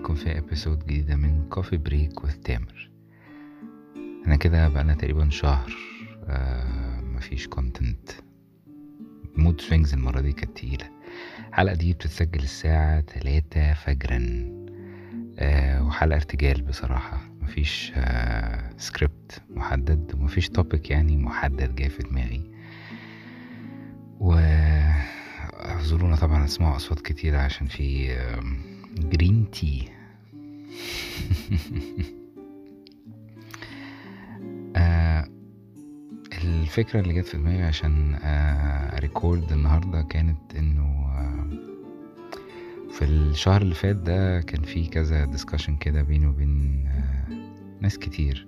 بيكم في episode جديدة من Coffee Break with Tamer. أنا كده بقالنا تقريبا شهر آه مفيش content ال mood swings المرة دي كانت تقيلة. الحلقة دي بتتسجل الساعة تلاتة فجرا. آه وحلقة ارتجال بصراحة. مفيش آه سكريبت محدد ومفيش topic يعني محدد جاي في دماغي. و أعذرونا طبعا أسمعوا أصوات كتيرة عشان في green tea آه، الفكرة اللي جت في دماغي عشان record النهاردة كانت إنه آه، في الشهر اللي فات ده كان في كذا discussion كده بيني وبين آه، ناس كتير.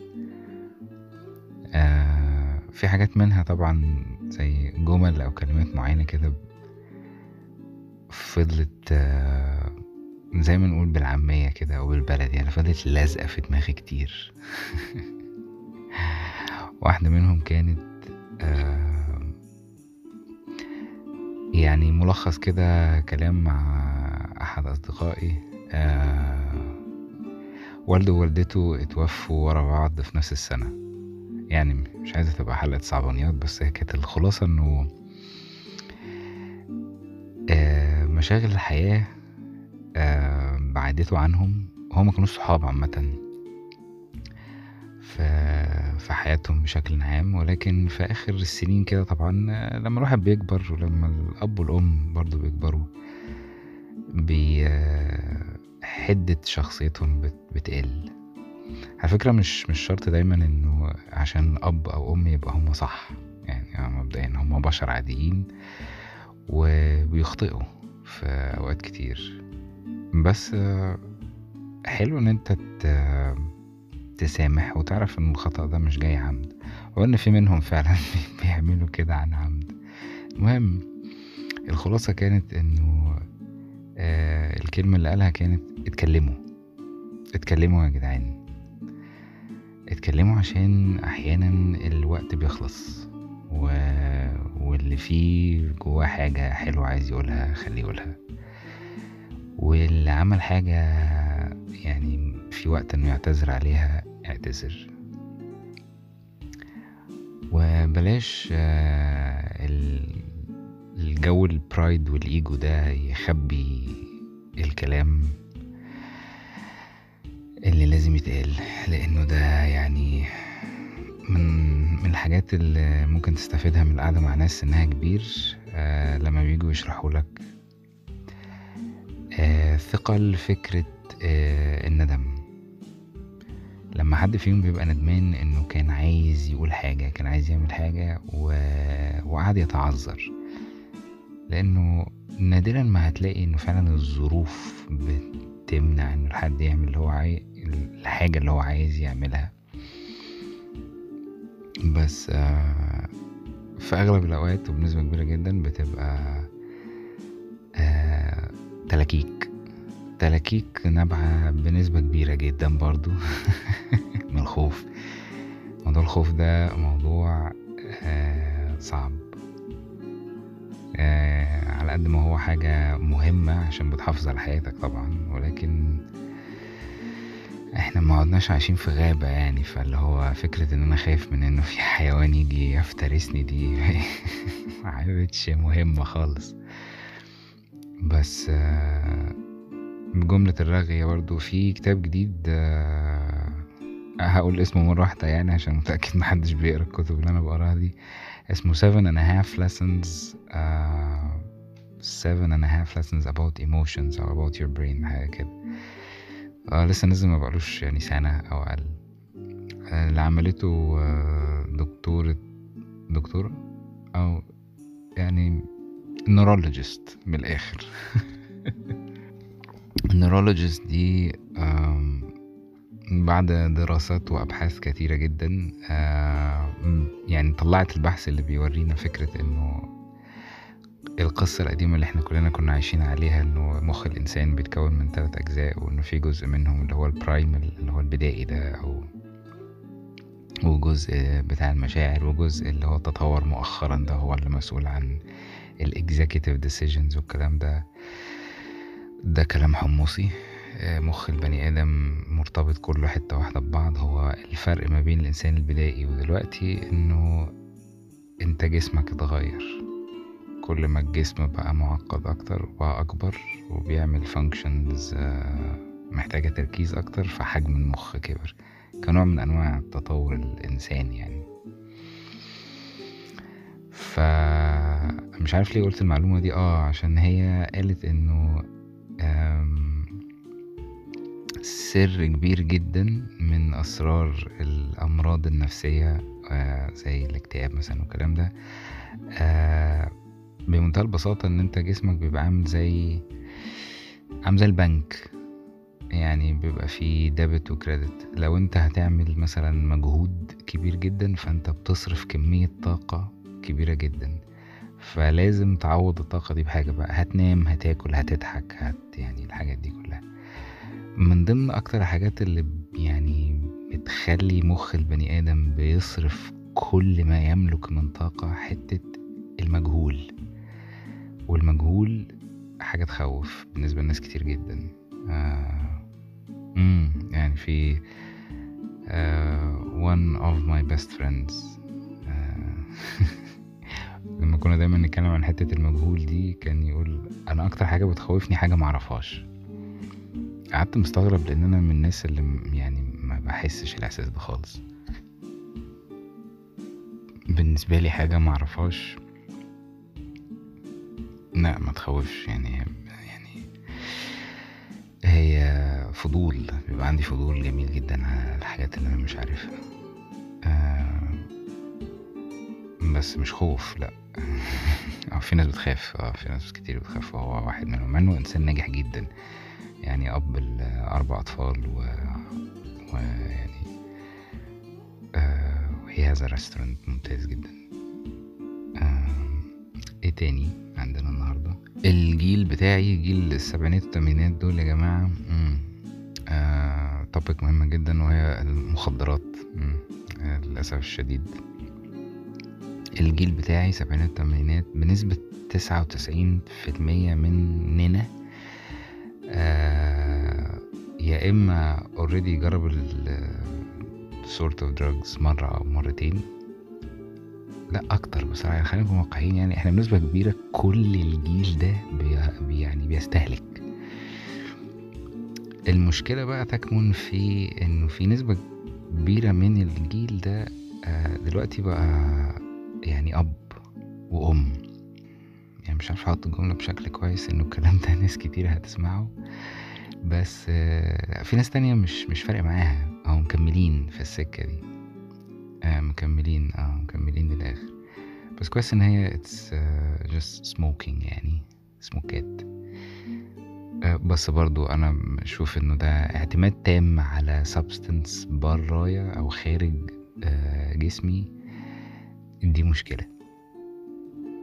آه، في حاجات منها طبعا زي جمل أو كلمات معينة كده فضلت آه، زي ما نقول بالعامية كده أو بالبلدي يعني فضلت لازقة في دماغي كتير. واحدة منهم كانت يعني ملخص كده كلام مع أحد أصدقائي والده ووالدته اتوفوا ورا بعض في نفس السنة. يعني مش عايزة تبقى حلقة صعبانيات بس هي كانت الخلاصة آه، مشاغل الحياة آه، بعدته عنهم. هما ما كانوش صحاب عامة في حياتهم بشكل عام. ولكن في آخر السنين كده طبعا آه، لما الواحد بيكبر ولما الأب والأم برضو بيكبروا بي آه، حدة شخصيتهم بت- بتقل. على فكرة مش مش شرط دايما إنه عشان أب أو أم يبقى هما صح. يعني مبدئيا هما بشر عاديين وبيخطئوا في أوقات كتير. بس حلو إن أنت تسامح وتعرف إن الخطأ ده مش جاي عمد وإن في منهم فعلا بيعملوا كده عن عمد. المهم الخلاصة كانت إنه آه الكلمة اللي قالها كانت اتكلموا. اتكلموا يا جدعان. اتكلموا عشان أحيانا الوقت بيخلص و... واللي فيه جواه حاجة حلوة عايز يقولها خليه يقولها. واللي عمل حاجة يعني في وقت إنه يعتذر عليها اعتذر. وبلاش آه، ال- الجو البرايد والايجو ده يخبي الكلام اللي لازم يتقال لأنه ده يعني من من الحاجات اللي ممكن تستفيدها من القعدة مع ناس سنها كبير آه لما بيجوا يشرحوا لك. ثقل فكرة آه الندم. لما حد فيهم بيبقى ندمان إنه كان عايز يقول حاجة كان عايز يعمل حاجة و... وقعد يتعذر. لأنه نادرا ما هتلاقي إنه فعلا الظروف بتمنع إنه الحد يعمل اللي هو عاي... الحاجة اللي هو عايز يعملها. بس آه في أغلب الأوقات وبنسبة كبيرة جدا بتبقى آه تلاكيك. تلاكيك نابعة بنسبة كبيرة جدا برضو من الخوف. موضوع الخوف ده موضوع آه صعب. آه على قد ما هو حاجة مهمة عشان بتحافظ على حياتك طبعا ولكن إحنا ما عدناش عايشين في غابة يعني فاللي هو فكرة إن أنا خايف من إنه في حيوان يجي يفترسني دي معبتش مهمة خالص. بس آه، بجملة الرغي برضو في كتاب جديد آه، هقول اسمه مرة واحدة يعني عشان متأكد محدش بيقرأ الكتب اللي أنا بقراها دي. اسمه seven and a half lessons آه، seven and a half lessons about emotions أو about your brain حاجة كده. آه لسه نزل ما بقالوش يعني سنة أو أقل. آه، اللي عملته آه، دكتورة دكتورة أو يعني neurologist من الآخر ال neurologist دي بعد دراسات وأبحاث كتيرة جدا يعني طلعت البحث اللي بيورينا فكرة إنه القصة القديمة اللي إحنا كلنا كنا عايشين عليها إنه مخ الإنسان بيتكون من ثلاث أجزاء وإنه في جزء منهم اللي هو ال primal اللي هو البدائي ده أو وجزء بتاع المشاعر وجزء اللي هو تطور مؤخرا ده هو اللي مسؤول عن ال executive decisions والكلام ده. ده كلام حمصي آه، مخ البني آدم مرتبط كله حتة واحدة ببعض. هو الفرق ما بين الإنسان البدائي ودلوقتي إنه أنت جسمك اتغير. كل ما الجسم بقى معقد أكتر وبقى أكبر وبيعمل functions آه، محتاجة تركيز أكتر فحجم المخ كبر. كنوع من أنواع التطور الإنساني يعني. ف مش عارف ليه قلت المعلومة دي آه عشان هي قالت إنه سر كبير جدا من أسرار الأمراض النفسية آه، زي الاكتئاب مثلا والكلام ده. آه، بمنتهى البساطة إن أنت جسمك بيبقى عامل زي عامل زي البنك. يعني بيبقى فيه ديبت وكريدت لو أنت هتعمل مثلا مجهود كبير جدا فأنت بتصرف كمية طاقة كبيرة جدا. فلازم تعوض الطاقة دي بحاجة بقى. هتنام هتاكل هتضحك هت يعني الحاجات دي كلها. من ضمن أكتر الحاجات اللي يعني بتخلي مخ البني آدم بيصرف كل ما يملك من طاقة حتة المجهول. والمجهول حاجة تخوف بالنسبة لناس كتير جدا. آه مم يعني في آه one of my best friends. آه لما كنا دايما نتكلم عن حتة المجهول دي كان يقول أنا أكتر حاجة بتخوفني حاجة معرفهاش قعدت مستغرب لأن أنا من الناس اللي يعني ما بحسش الإحساس ده خالص. بالنسبة لي حاجة معرفهاش لا ما تخوفش. يعني يعني هي فضول بيبقى عندي فضول جميل جدا على الحاجات اللي أنا مش عارفها. بس مش خوف لا. في ناس بتخاف آه في ناس كتير بتخاف وهو واحد منهم مع إنه إنسان ناجح جدا. يعني أب لاربع أطفال و ويعني آه he has a restaurant ممتاز جدا. آه إيه تاني عندنا النهارده؟ الجيل بتاعي جيل السبعينات والثمانينات دول يا جماعة. آه مهمه جدا وهي المخدرات. آه للأسف الشديد. الجيل بتاعي سبعينات والثمانينات بنسبة تسعة وتسعين في المية مننا آه يا إما already جرب ال sort of drugs مرة أو مرتين. لا أكتر بصراحة. يعني خلينا نكون واقعيين يعني إحنا بنسبة كبيرة كل الجيل ده بي يعني بيستهلك. المشكلة بقى تكمن في إنه في نسبة كبيرة من الجيل ده آه، دلوقتي بقى يعني أب وأم. يعني مش عارف أحط الجملة بشكل كويس إنه الكلام ده ناس كتير هتسمعه. بس آه، في ناس تانية مش مش فارق معاها. أو مكملين في السكة دي. آه مكملين آه مكملين للآخر. بس كويس إن هي uh, just smoking يعني سموكات آه، بس برضو أنا بشوف إنه ده اعتماد تام على substance برايا أو خارج آه، جسمي. دي مشكلة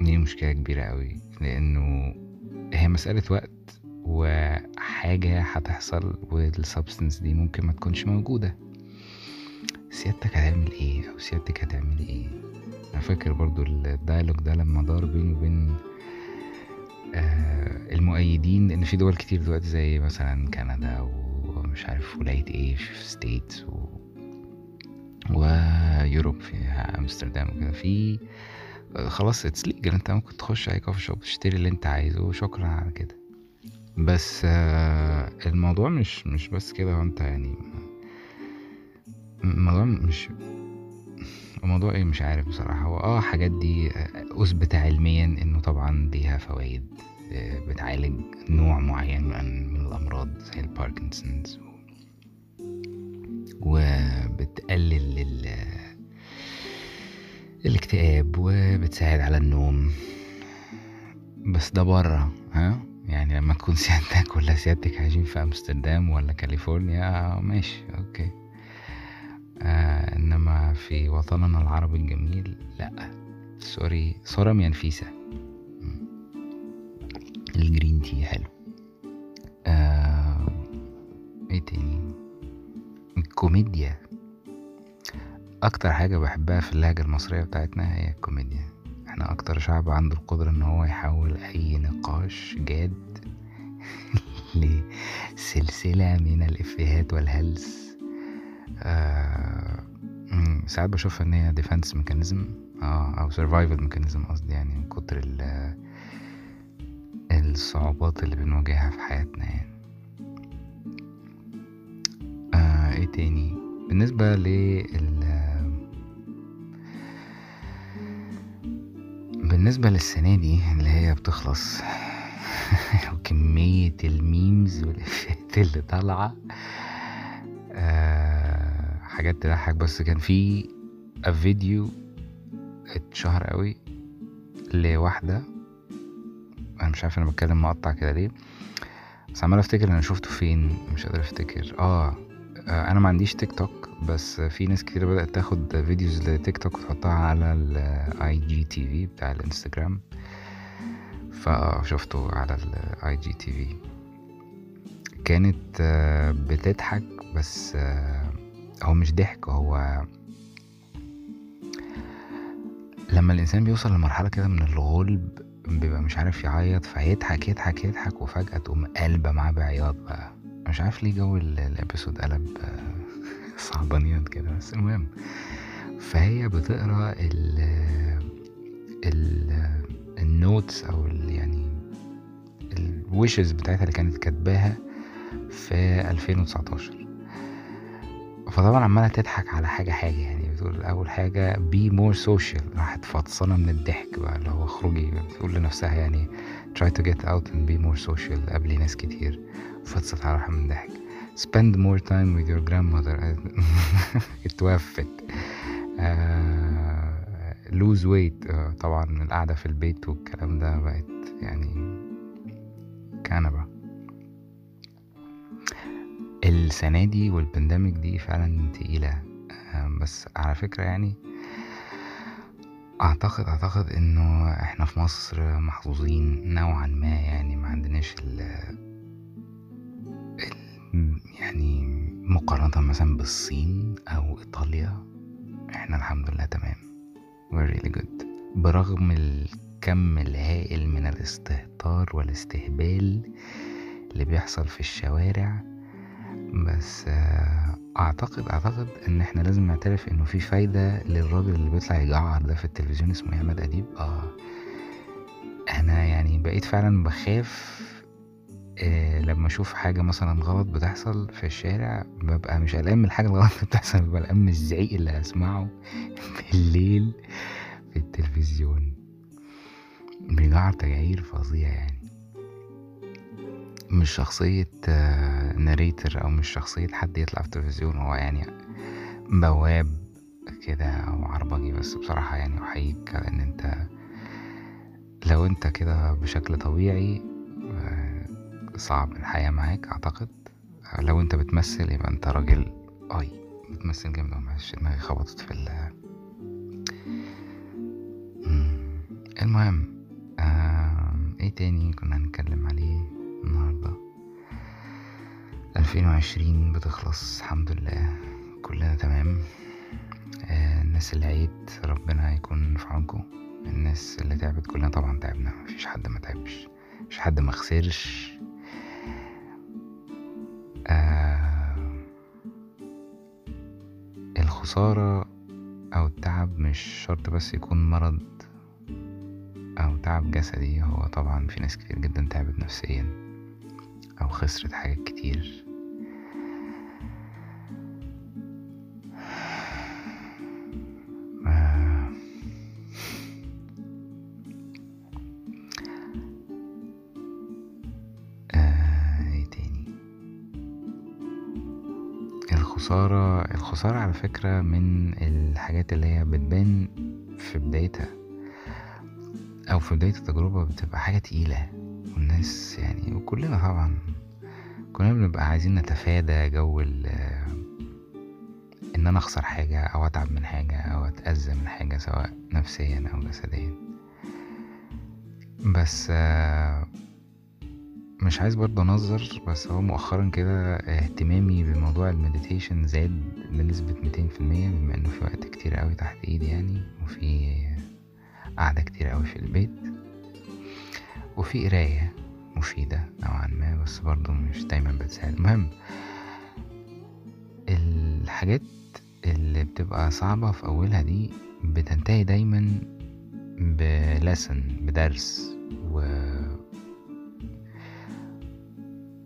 دي مشكلة كبيرة قوي لأنه هي مسألة وقت وحاجة هتحصل وال substance دي ممكن ما تكونش موجودة سيادتك هتعمل إيه أو سيادتك هتعمل إيه أنا فاكر برضو ال dialogue ده لما دار بيني وبين آه، المؤيدين لأن في دول كتير دلوقتي زي مثلا كندا ومش عارف ولاية إيه في states. و Europe فيها أمستردام وكده. في آه، خلاص it's legal أنت ممكن تخش أي coffee shop تشتري اللي أنت عايزه وشكرا على كده. بس آه، الموضوع مش مش بس كده. هو أنت يعني الموضوع مش الموضوع إيه؟ مش عارف بصراحة. هو آه حاجات دي آه، اثبت علميا إنه طبعا ليها فوائد آه، بتعالج نوع معين من الأمراض زي الباركنسونز وبتقلل ال الاكتئاب وبتساعد على النوم. بس ده بره ها؟ يعني لما تكون سيادتك ولا سيادتك عايشين في أمستردام ولا كاليفورنيا ماشي okay. آه إنما في وطننا العربي الجميل لأ. sorry نفيسة. مم. ال green tea حلو. آه إيه تاني؟ الكوميديا أكتر حاجة بحبها في اللهجة المصرية بتاعتنا هي الكوميديا. إحنا أكتر شعب عنده القدرة إن هو يحول أي نقاش جاد لسلسلة من الإفيهات والهلس. آه ساعات بشوفها إن هي defense mechanism آه أو survival mechanism قصدي يعني من كتر ال- الصعوبات اللي بنواجهها في حياتنا يعني. تاني. بالنسبة لل بالنسبة للسنة دي اللي هي بتخلص وكمية الميمز والإفيهات اللي طالعة آه حاجات تضحك. بس كان في فيديو اتشهر قوي لواحدة أنا مش عارف أنا بتكلم مقطع كده ليه بس عمال أفتكر أنا شفته فين مش قادر أفتكر. آه آه، أنا ما عنديش تيك توك بس في ناس كتير بدأت تاخد videos ل TikTok وتحطها على ال IGTV بتاع الإنستجرام. فشفته على ال IGTV كانت آه، بتضحك بس آه، هو مش ضحك هو لما الإنسان بيوصل لمرحلة كده من الغلب بيبقى مش عارف يعيط فيضحك يضحك يضحك وفجأة تقوم قلبة معاه بعياط بقى. مش عارف ليه جو ال- ال episode قلب آه، صعبانيات كده بس المهم. فهي بتقرأ ال ال ال notes أو ال يعني ال wishes بتاعتها اللي كانت كاتباها في 2019 فطبعا عمالة تضحك على حاجة حاجة يعني بتقول أول حاجة be more social راحت فطسانة من الضحك بقى اللي هو اخرجي بتقول لنفسها يعني try to get out and be more social قبل ناس كتير. فطست على من الضحك. Spend more time with your grandmother. اتوفت آه lose weight. آه طبعا القعدة في البيت والكلام ده بقت يعني كنبة. السنة دي والبندemic دي فعلا تقيلة. آه، بس على فكرة يعني أعتقد أعتقد إنه إحنا في مصر محظوظين نوعا ما يعني ما عندناش ال- يعني مقارنة مثلا بالصين أو إيطاليا إحنا الحمد لله تمام. We're really good. برغم الكم الهائل من الاستهتار والاستهبال اللي بيحصل في الشوارع بس آه، أعتقد أعتقد إن إحنا لازم نعترف إنه في فايدة للراجل اللي بيطلع يجعر ده في التلفزيون اسمه أحمد أديب. آه أنا يعني بقيت فعلا بخاف لما أشوف حاجة مثلا غلط بتحصل في الشارع ببقى مش قلقان من الحاجة الغلط اللي بتحصل ببقى قلقان من الزعيق اللي هسمعه بالليل في التلفزيون. بيجعر تجعير فظيع يعني. مش شخصية ناريتر أو مش شخصية حد يطلع في التلفزيون هو يعني بواب كده أو عربجي بس بصراحة يعني أحييك إن أنت لو أنت كده بشكل طبيعي آه، صعب الحياة معاك أعتقد. لو أنت بتمثل يبقى أنت راجل أي. بتمثل جامد معلش دماغي خبطت في ال. المهم آه، إيه تاني كنا هنتكلم عليه النهاردة؟ ألفين وعشرين بتخلص الحمد لله. كلنا تمام. آه، الناس اللي عيت ربنا يكون في عونكم. الناس اللي تعبت كلنا طبعا تعبنا. مفيش حد ما تعبش. مفيش حد ما خسرش. آه الخسارة أو التعب مش شرط بس يكون مرض أو تعب جسدي هو طبعا في ناس كتير جدا تعبت نفسيا أو خسرت حاجات كتير. الخسارة على فكرة من الحاجات اللي هي بتبان في بدايتها أو في بداية التجربة بتبقى حاجة تقيلة والناس يعني وكلنا طبعا كلنا بنبقى عايزين نتفادى جو ال إن أنا أخسر حاجة أو أتعب من حاجة أو أتأذى من حاجة سواء نفسيا أو جسديا. بس آه، مش عايز برضه أنظر بس هو مؤخرا كده اهتمامي بموضوع المديتيشن زاد بنسبة ميتين في المية بما إنه في وقت كتير قوي تحت إيدي يعني وفي قعدة كتير قوي في البيت وفي قراية مفيدة نوعا ما بس برضو مش دايما بتساعد. المهم الحاجات اللي بتبقى صعبة في أولها دي بتنتهي دايما بلسن بدرس و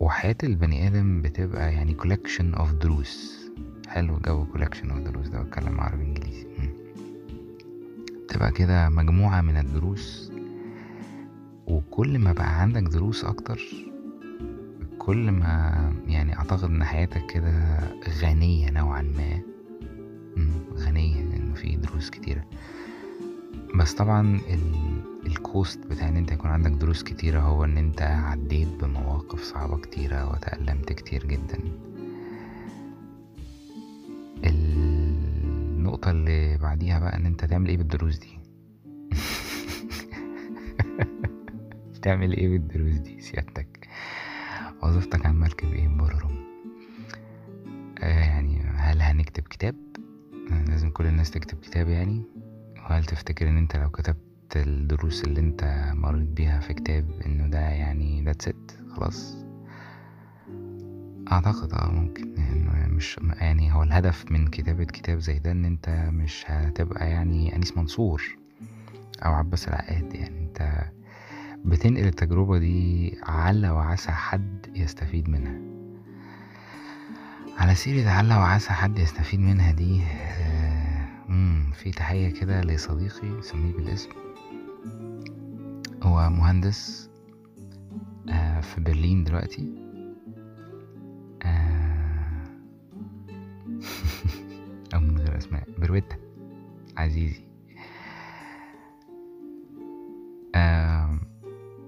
وحياة البني آدم بتبقى يعني collection of دروس حلو جو collection of دروس ده بتكلم عربي إنجليزي. بتبقى كده مجموعة من الدروس. وكل ما بقى عندك دروس أكتر كل ما يعني أعتقد إن حياتك كده غنية نوعا ما. غنية لأنه في دروس كتيرة. بس طبعا الكوست بتاع إن أنت يكون عندك دروس كتيرة هو إن أنت عديت بمواقف صعبة كتيرة وتألمت كتير جدا. النقطة اللي بعديها بقى إن أنت تعمل إيه بالدروس دي؟ تعمل إيه بالدروس دي؟ سيادتك. وظيفتك على المركب إيه بررم آه يعني هل هنكتب كتاب؟ لازم كل الناس تكتب كتاب يعني؟ وهل تفتكر إن أنت لو كتبت الدروس اللي أنت مريت بيها في كتاب إنه ده يعني that's it خلاص. أعتقد آه ممكن إنه مش يعني هو الهدف من كتابة كتاب زي ده إن أنت مش هتبقى يعني أنيس منصور أو عباس العقاد. يعني أنت بتنقل التجربة دي على وعسى حد يستفيد منها. على سيرة على وعسى حد يستفيد منها دي في تحية كده لصديقي سميه بالاسم. هو مهندس آه في برلين دلوقتي. آه أو من غير أسماء برويتا. عزيزي. آه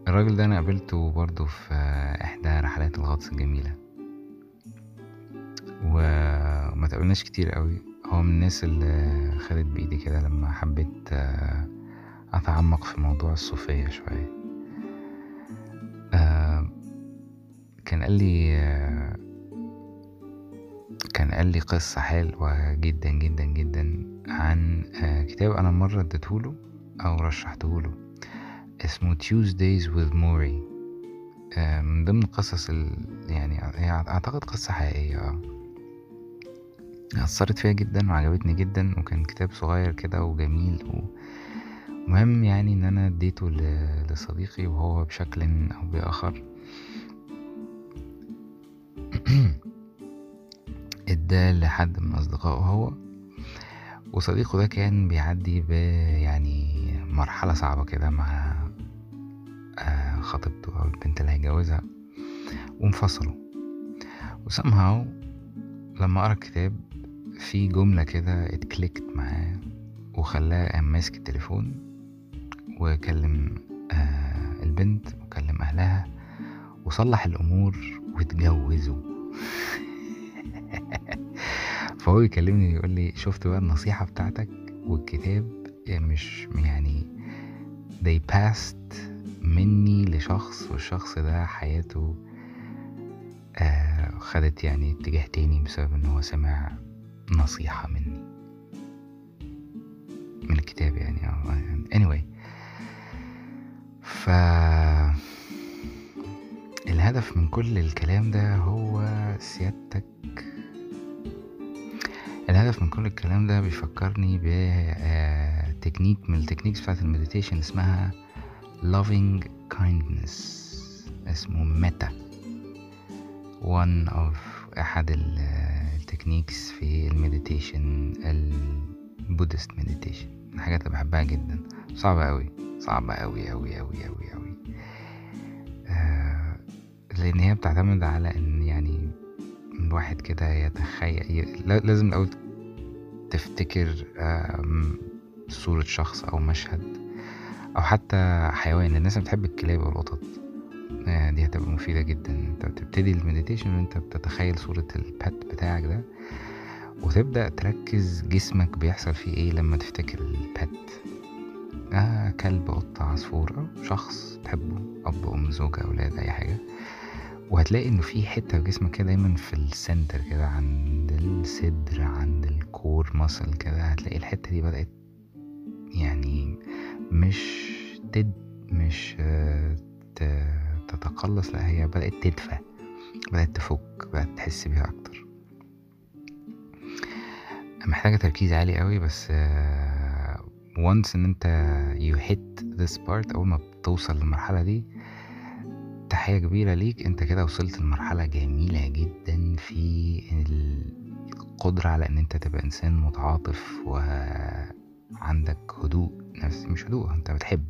الراجل ده أنا قابلته برضه في إحدى رحلات الغطس الجميلة. وما تقابلناش كتير قوي. هو من الناس اللي خدت بإيدي كده لما حبيت أتعمق في موضوع الصوفية شوية. كان قال لي كان قال لي قصة حلوة جدا جدا جدا عن كتاب أنا مرة اديتهوله أو رشحتهوله. اسمه Tuesdays with Maury. من ضمن القصص يعني هي أعتقد قصة حقيقية أثرت فيها جدا وعجبتني جدا وكان كتاب صغير كده وجميل ومهم يعني إن أنا أديته لصديقي وهو بشكل أو بآخر. إداه لحد من أصدقائه هو وصديقه ده كان بيعدي ب يعني مرحلة صعبة كده مع خطيبته أو البنت اللي هيجوزها وانفصلوا. وسامهاو لما قرأ الكتاب في جملة كده اتكليكت معاه وخلاه قام ماسك التليفون وكلم آه البنت وكلم أهلها وصلح الأمور واتجوزوا فهو يكلمني يقول لي شفت بقى النصيحة بتاعتك والكتاب مش يعني they passed مني لشخص والشخص ده حياته آه خدت يعني اتجاه تاني بسبب إن هو سمع نصيحة مني. من الكتاب يعني anyway. ف الهدف من كل الكلام ده هو سيادتك. الهدف من كل الكلام ده بيفكرني بتكنيك من ال techniques بتاعت ال meditation اسمها loving kindness اسمه metta one of أحد ال techniques في ال meditation ال Buddhist meditation. الحاجات اللي بحبها جدا. صعبة أوي. صعبة أوي أوي أوي أوي أوي. آه لأن هي بتعتمد على إن يعني الواحد كده يتخيل لازم الأول تفتكر صورة شخص أو مشهد أو حتى حيوان. الناس بتحب الكلاب والقطط. دي هتبقى مفيدة جدا. انت بتبتدي المديتيشن وانت بتتخيل صورة البات بتاعك ده وتبدأ تركز جسمك بيحصل فيه إيه لما تفتكر البات. آه كلب قطة عصفور شخص تحبه أب أم زوجة أولاد أي حاجة. وهتلاقي إنه في حتة في جسمك كده دايما في ال center كده عند الصدر عند ال core muscle كده. هتلاقي الحتة دي بدأت يعني مش تد مش تتقلص لا هي بدأت تدفى بدأت تفك بدأت تحس بيها أكتر. محتاجة تركيز عالي قوي بس وانس إن أنت you hit this part أول ما بتوصل للمرحلة دي تحية كبيرة ليك. أنت كده وصلت لمرحلة جميلة جدا في القدرة على إن أنت تبقى إنسان متعاطف وعندك هدوء نفسي مش هدوء أنت بتحب.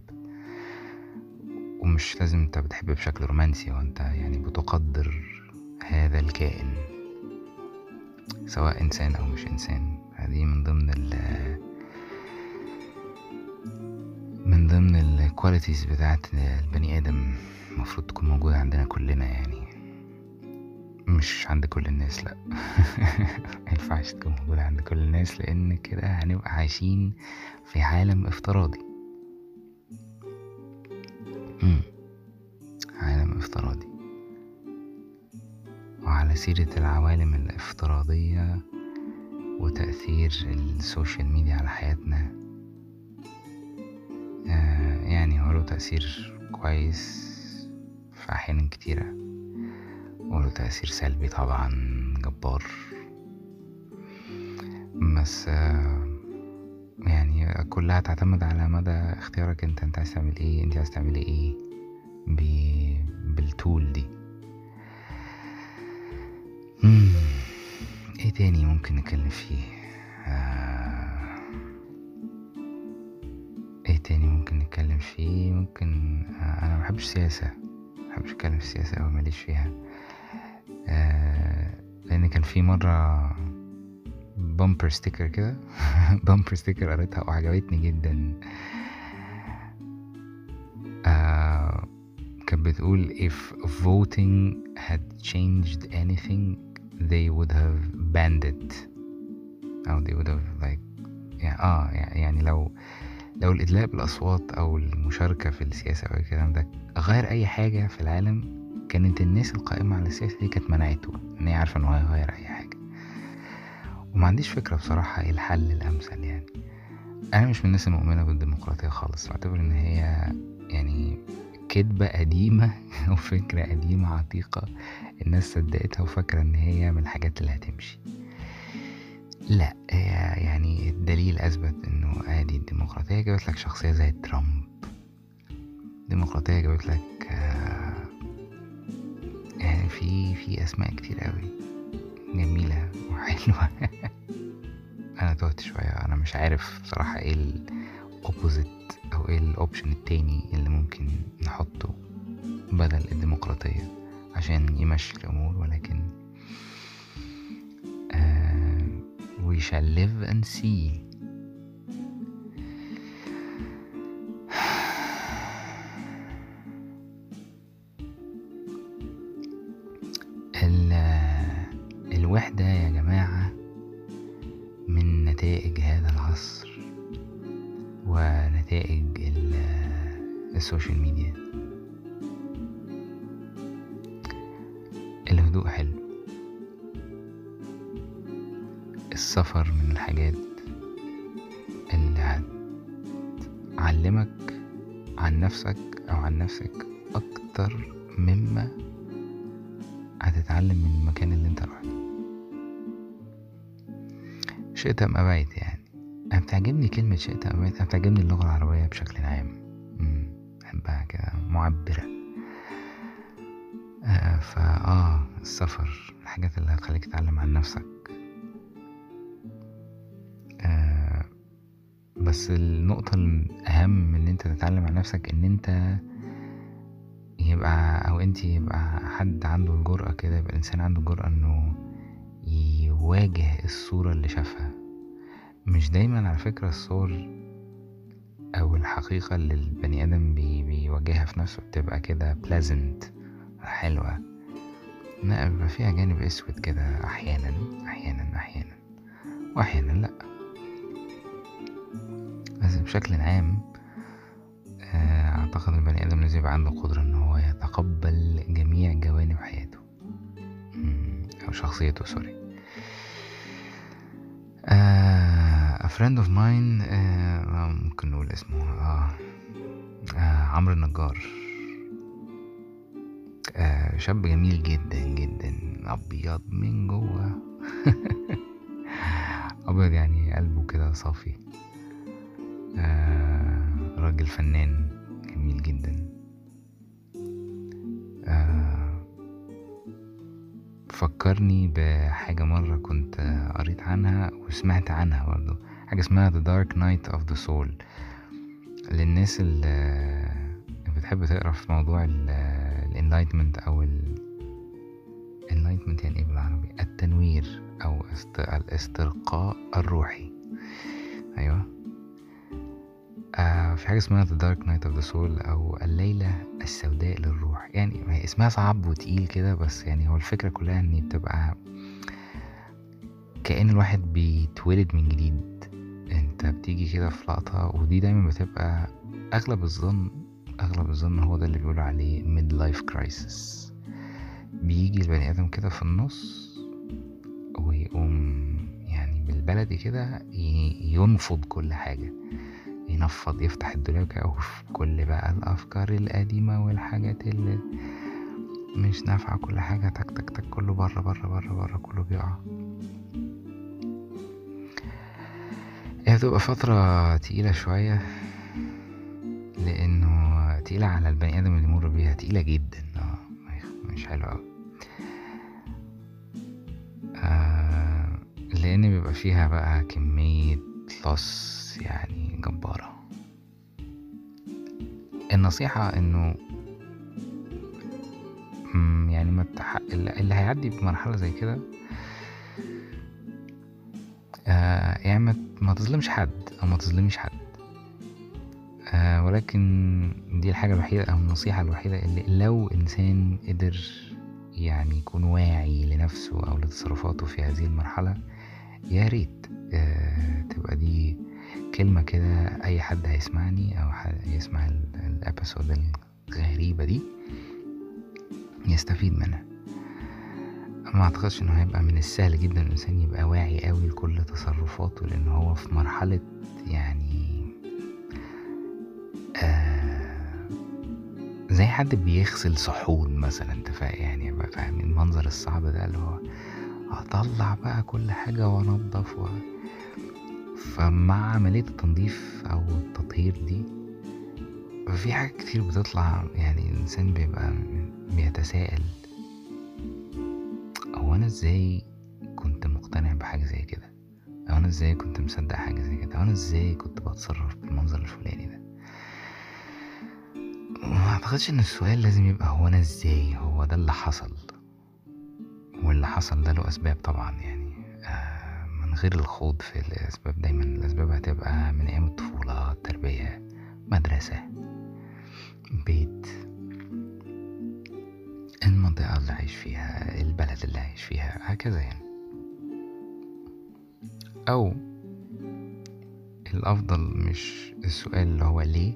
ومش لازم انت بتحب بشكل رومانسي وانت يعني بتقدر هذا الكائن سواء إنسان أو مش إنسان. هذه من ضمن ال من ضمن الكواليتيز بتاعت البني آدم المفروض تكون موجودة عندنا كلنا يعني. مش عند كل الناس لأ. مينفعش تكون موجودة عند كل الناس لأن كده هنبقى عايشين في عالم افتراضي. سيرة العوالم الافتراضية وتأثير السوشيال ميديا على حياتنا. آه يعني هو له تأثير كويس في أحيان كتيرة. وله تأثير سلبي طبعا جبار. بس آه يعني كلها تعتمد على مدى اختيارك انت انت عايز تعمل إيه انت عايز تعملي إيه. بال tool دي. تاني ممكن نتكلم فيه؟ آه... إيه تاني ممكن نتكلم فيه؟ ممكن آه أنا محبش سياسة محبش اتكلم في السياسة أوي ماليش فيها. آه... لأن كان في مرة bumper sticker كده bumper sticker قريتها وعجبتني جدا. آه كانت بتقول if voting had changed anything they would have banned it. أو they would have like يعني آه يعني لو لو الإدلاء بالأصوات أو المشاركة في السياسة أو الكلام ده غير أي حاجة في العالم كانت الناس القائمة على السياسة دي كانت منعته إن هي عارفة إن هو هيغير أي حاجة. وما عنديش فكرة بصراحة إيه الحل الأمثل يعني. أنا مش من الناس المؤمنة بالديمقراطية خالص بعتبر إن هي يعني كدبة قديمة وفكرة قديمة عتيقة الناس صدقتها وفاكرة إن هي من الحاجات اللي هتمشي. لا هي يعني الدليل أثبت إنه عادي الديمقراطية جابت لك شخصية زي ترامب. الديمقراطية جابت لك يعني في في أسماء كتير قوي جميلة وحلوة. أنا تهت شوية أنا مش عارف بصراحة إيه الأوبوزيت أو إيه الأوبشن التاني اللي ممكن نحطه بدل الديمقراطية عشان يمشي الأمور ولكن uh, we shall live and see. السوشيال ميديا الهدوء حلو. السفر من الحاجات اللي هتعلمك عن نفسك أو عن نفسك أكتر مما هتتعلم من المكان اللي أنت رحته شئت أم أبيت يعني. أنا بتعجبني كلمة شئت أم أبيت. أنا بتعجبني اللغة العربية بشكل عام. معبرة. آه فآه السفر الحاجات اللي هتخليك تتعلم عن نفسك. آه بس النقطة الأهم من أنت تتعلم عن نفسك إن أنت يبقى أو أنت يبقى حد عنده الجرأة كده يبقى الإنسان عنده الجرأة إنه يواجه الصورة اللي شافها. مش دايما على فكرة الصور أو الحقيقة اللي البني آدم بي بيواجهها في نفسه بتبقى كده pleasant حلوة. لا بيبقى فيها جانب أسود كده أحيانا أحيانا أحيانا وأحيانا لأ. بس بشكل عام أعتقد البني آدم لازم يبقى عنده القدرة إن هو يتقبل جميع جوانب حياته. أو شخصيته سوري. A friend of mine آه ممكن نقول اسمه آه, آه عمرو النجار. آه شاب جميل جدا جدا أبيض من جوه. أبيض يعني قلبه كده صافي. آه راجل فنان جميل جدا. آه فكرني بحاجة مرة كنت قريت عنها وسمعت عنها برضو. حاجة اسمها The Dark Night of the Soul. للناس اللي بتحب تقرأ في موضوع ال enlightenment أو ال enlightenment يعني إيه بالعربي؟ التنوير أو الارتقاء الروحي. أيوه. آه في حاجة اسمها The Dark Night of the Soul أو الليلة السوداء للروح. يعني اسمها صعب وتقيل كده بس يعني هو الفكرة كلها إن بتبقى كأن الواحد بيتولد من جديد. انت بتيجي كده في لقطة ودي دايما بتبقى أغلب الظن أغلب الظن هو ده اللي بيقولوا عليه midlife crisis بيجي البني آدم كده في النص ويقوم يعني بالبلدي كده ينفض كل حاجة. ينفض يفتح الدولاب كده كل بقى الأفكار القديمة والحاجات اللي مش نافعة كل حاجة تك تك تك كله بره بره بره بره كله بيقع. هي بتبقى فترة تقيلة شوية لأنه تقيلة على البني آدم اللي يمر بيها تقيلة جدا آه مش حلوة أوي آه لأن بيبقى فيها بقى كمية لص يعني جبارة النصيحة إنه يعني ما. اللي هيعدي بمرحلة زي كده آه يعني ما, تظلمش حد أو ما تظلميش حد. آه ولكن دي الحاجة الوحيدة أو النصيحة الوحيدة اللي لو إنسان قدر يعني يكون واعي لنفسه أو لتصرفاته في هذه المرحلة يا ريت آه تبقى دي كلمة كده أي حد هيسمعني أو يسمع الابيسود الغريبة دي يستفيد منها. ما اعتقدش إنه هيبقى من السهل جدا الإنسان يبقى واعي قوي لكل تصرفاته لأن هو في مرحلة يعني آه زي حد بيغسل صحون مثلا أنت يعني فاهم المنظر الصعب ده اللي هو اطلع بقى كل حاجة وأنضف و... فمع عملية التنظيف أو التطهير دي في حاجات كتير بتطلع يعني الإنسان بيبقى بيتساءل. أنا إزاي كنت مقتنع بحاجة زي كده؟ أو أنا إزاي كنت مصدق حاجة زي كده؟ أو أنا إزاي كنت بتصرف بالمنظر الفلاني ده؟ ما أعتقدش إن السؤال لازم يبقى هو أنا إزاي هو ده اللي حصل. واللي حصل ده له أسباب طبعا يعني آه من غير الخوض في الأسباب دايما. الأسباب هتبقى من أيام الطفولة التربية مدرسة بيت المنطقة اللي عايش فيها البلد اللي عايش فيها هكذا يعني. أو الأفضل مش السؤال اللي هو ليه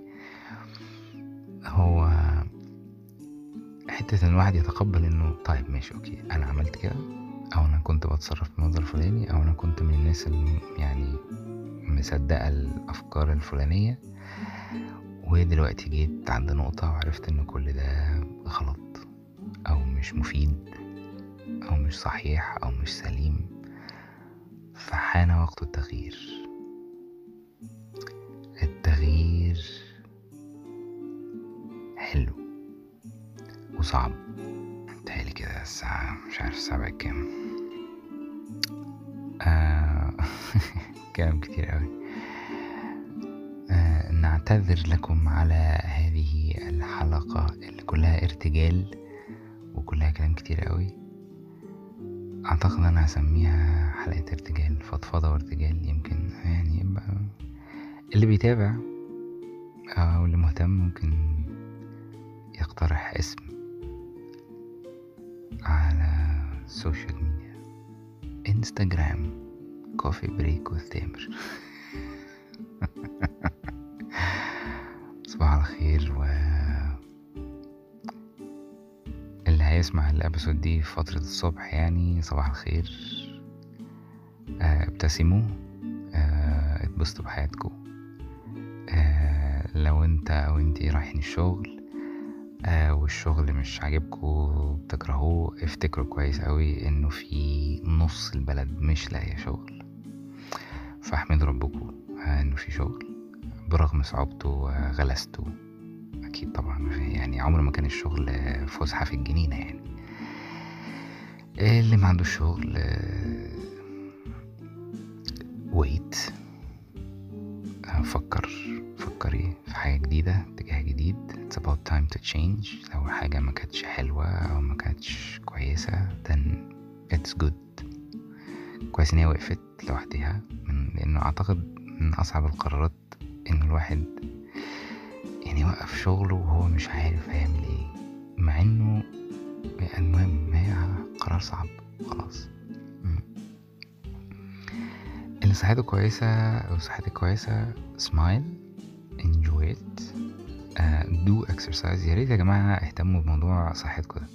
هو حتة إن الواحد يتقبل إنه طيب ماشي أوكي أنا عملت كده أو أنا كنت بتصرف بالمنظر الفلاني أو أنا كنت من الناس اللي يعني مصدقة الأفكار الفلانية. ودلوقتي جيت عند نقطة وعرفت إن كل ده مش مفيد أو مش صحيح أو مش سليم فحان وقت التغيير. التغيير حلو وصعب. تهيألي كده الساعة مش عارف الساعة كام. آه كلام كتير أوي. آه نعتذر لكم على هذه الحلقة اللي كلها ارتجال. كلام كتير قوي. أعتقد أنا هسميها حلقة ارتجال فضفضة وارتجال يمكن يعني يبقى اللي بيتابع أو اللي مهتم ممكن يقترح اسم على ال social media انستجرام coffee break with تامر هيسمع الابيسود دي في فترة الصبح يعني صباح الخير. آه ابتسموا آه اتبسطوا بحياتكم. آه لو انت أو انتي رايحين الشغل والشغل مش عاجبكوا بتكرهوه افتكروا كويس قوي إنه في نص البلد مش لاقية شغل. فاحمدوا ربكم آه إنه في شغل برغم صعوبته وغلسته أكيد طبعا. يعني عمر ما كان الشغل فسحة في الجنينة يعني. اللي ما عندوش شغل ويت. فكر فكري في حاجة جديدة اتجاه جديد. It's about time to change. لو حاجة ما كانتش حلوة أو ما كانتش كويسة then it's good. كويس إن هي وقفت لوحدها. من لأنه أعتقد من أصعب القرارات إن الواحد يعني يوقف شغله وهو مش عارف هيعمل إيه. مع انه المهم هي قرار صعب. خلاص. اللي صحته كويسة أو صحتك كويسة. Smile. Enjoy it. uh, do exercise. يا ريت يا جماعة اهتموا بموضوع صحتكم ده.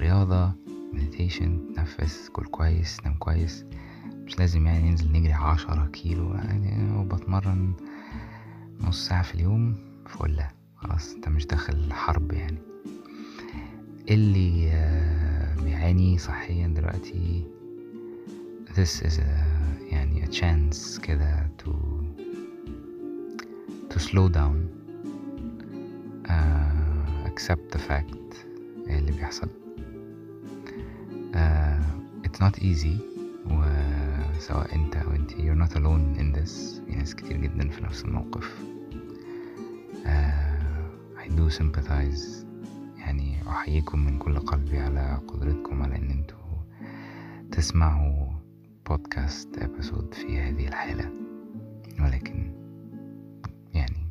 رياضة meditation تنفس كل كويس نام كويس. مش لازم يعني ننزل نجري عشرة كيلو يعني وبتمرن نص ساعة في اليوم. فله خلاص انت مش داخل حرب يعني. اللي بيعاني صحيا دلوقتي this is a يعني a chance كده to to slow down uh, accept the fact اللي بيحصل. uh, it's not easy وسواء انت أو انت you're not alone in this. في ناس كتير جدا في نفس الموقف. I do sympathize. يعني أحييكم من كل قلبي على قدرتكم على إن أنتوا تسمعوا بودكاست ابيسود في هذه الحالة. ولكن يعني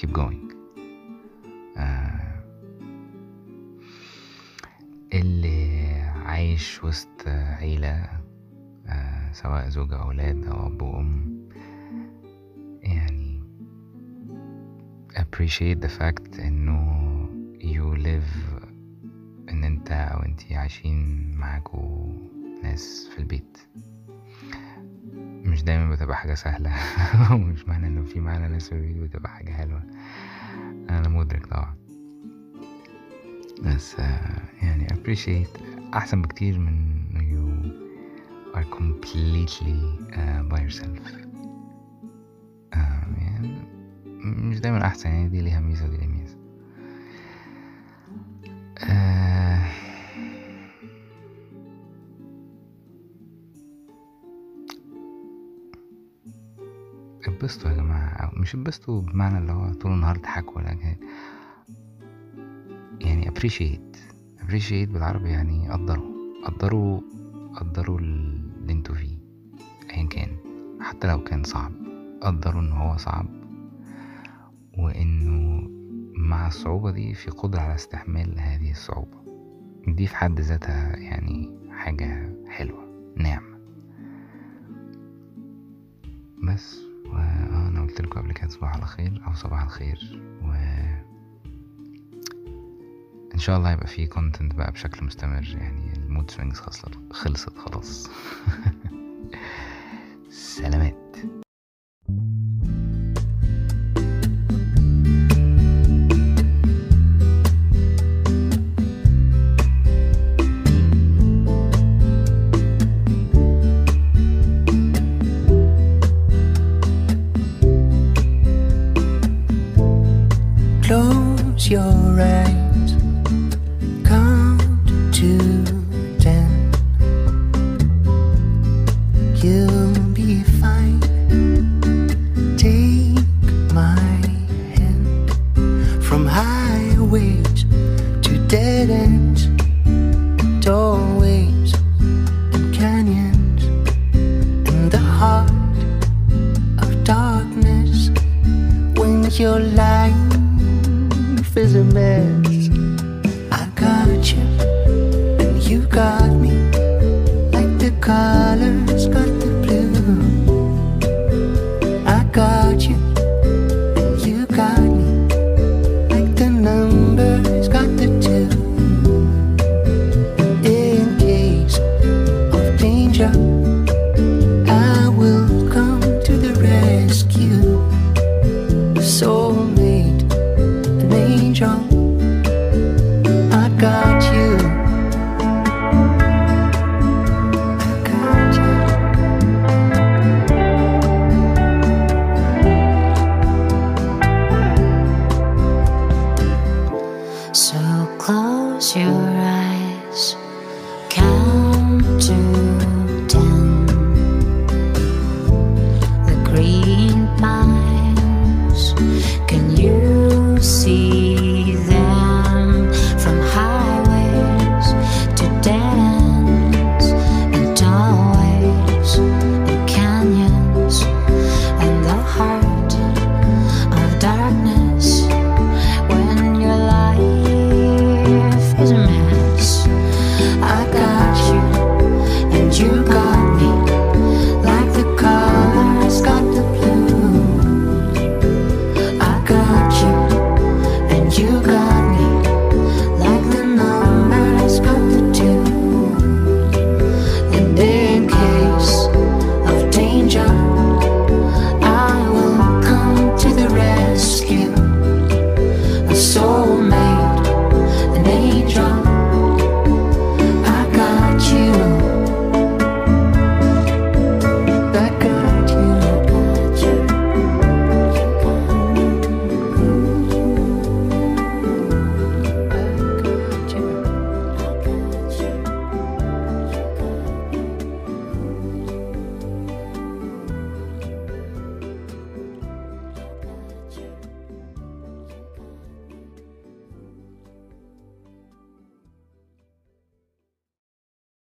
keep going. uh, اللي عايش وسط عيلة uh, سواء زوجة أو أولاد أو أب وأم appreciate the fact إنه you live إن أنت أو أنتي عايشين معاكوا ناس في البيت. مش دايما بتبقى حاجة سهلة. ومش معنى إنه في معانا ناس في البيت بتبقى حاجة حلوة. أنا مدرك طبعا. بس يعني appreciate أحسن بكتير من you are completely uh, by yourself. مش دايما أحسن يعني دي ليها ميزة ودي ليها ميزة. uh, اتبسطوا يا جماعة أو مش اتبسطوا بمعنى اللي هو طول النهار تضحكوا ولكن يعني appreciate appreciate بالعربي يعني قدروا قدروا قدروا اللي أنتوا فيه ايا كان. حتى لو كان صعب قدروا إن هو صعب. وانه مع الصعوبة دي في قدرة على استحمال هذه الصعوبة. دي في حد ذاتها يعني حاجة حلوة نعمة. بس وأنا قلت لكم قبل كده صباح على خير أو صباح الخير و إن شاء الله هيبقى فيه content بقى بشكل مستمر يعني ال mood swings خلصت خلصت خلاص. سلامات.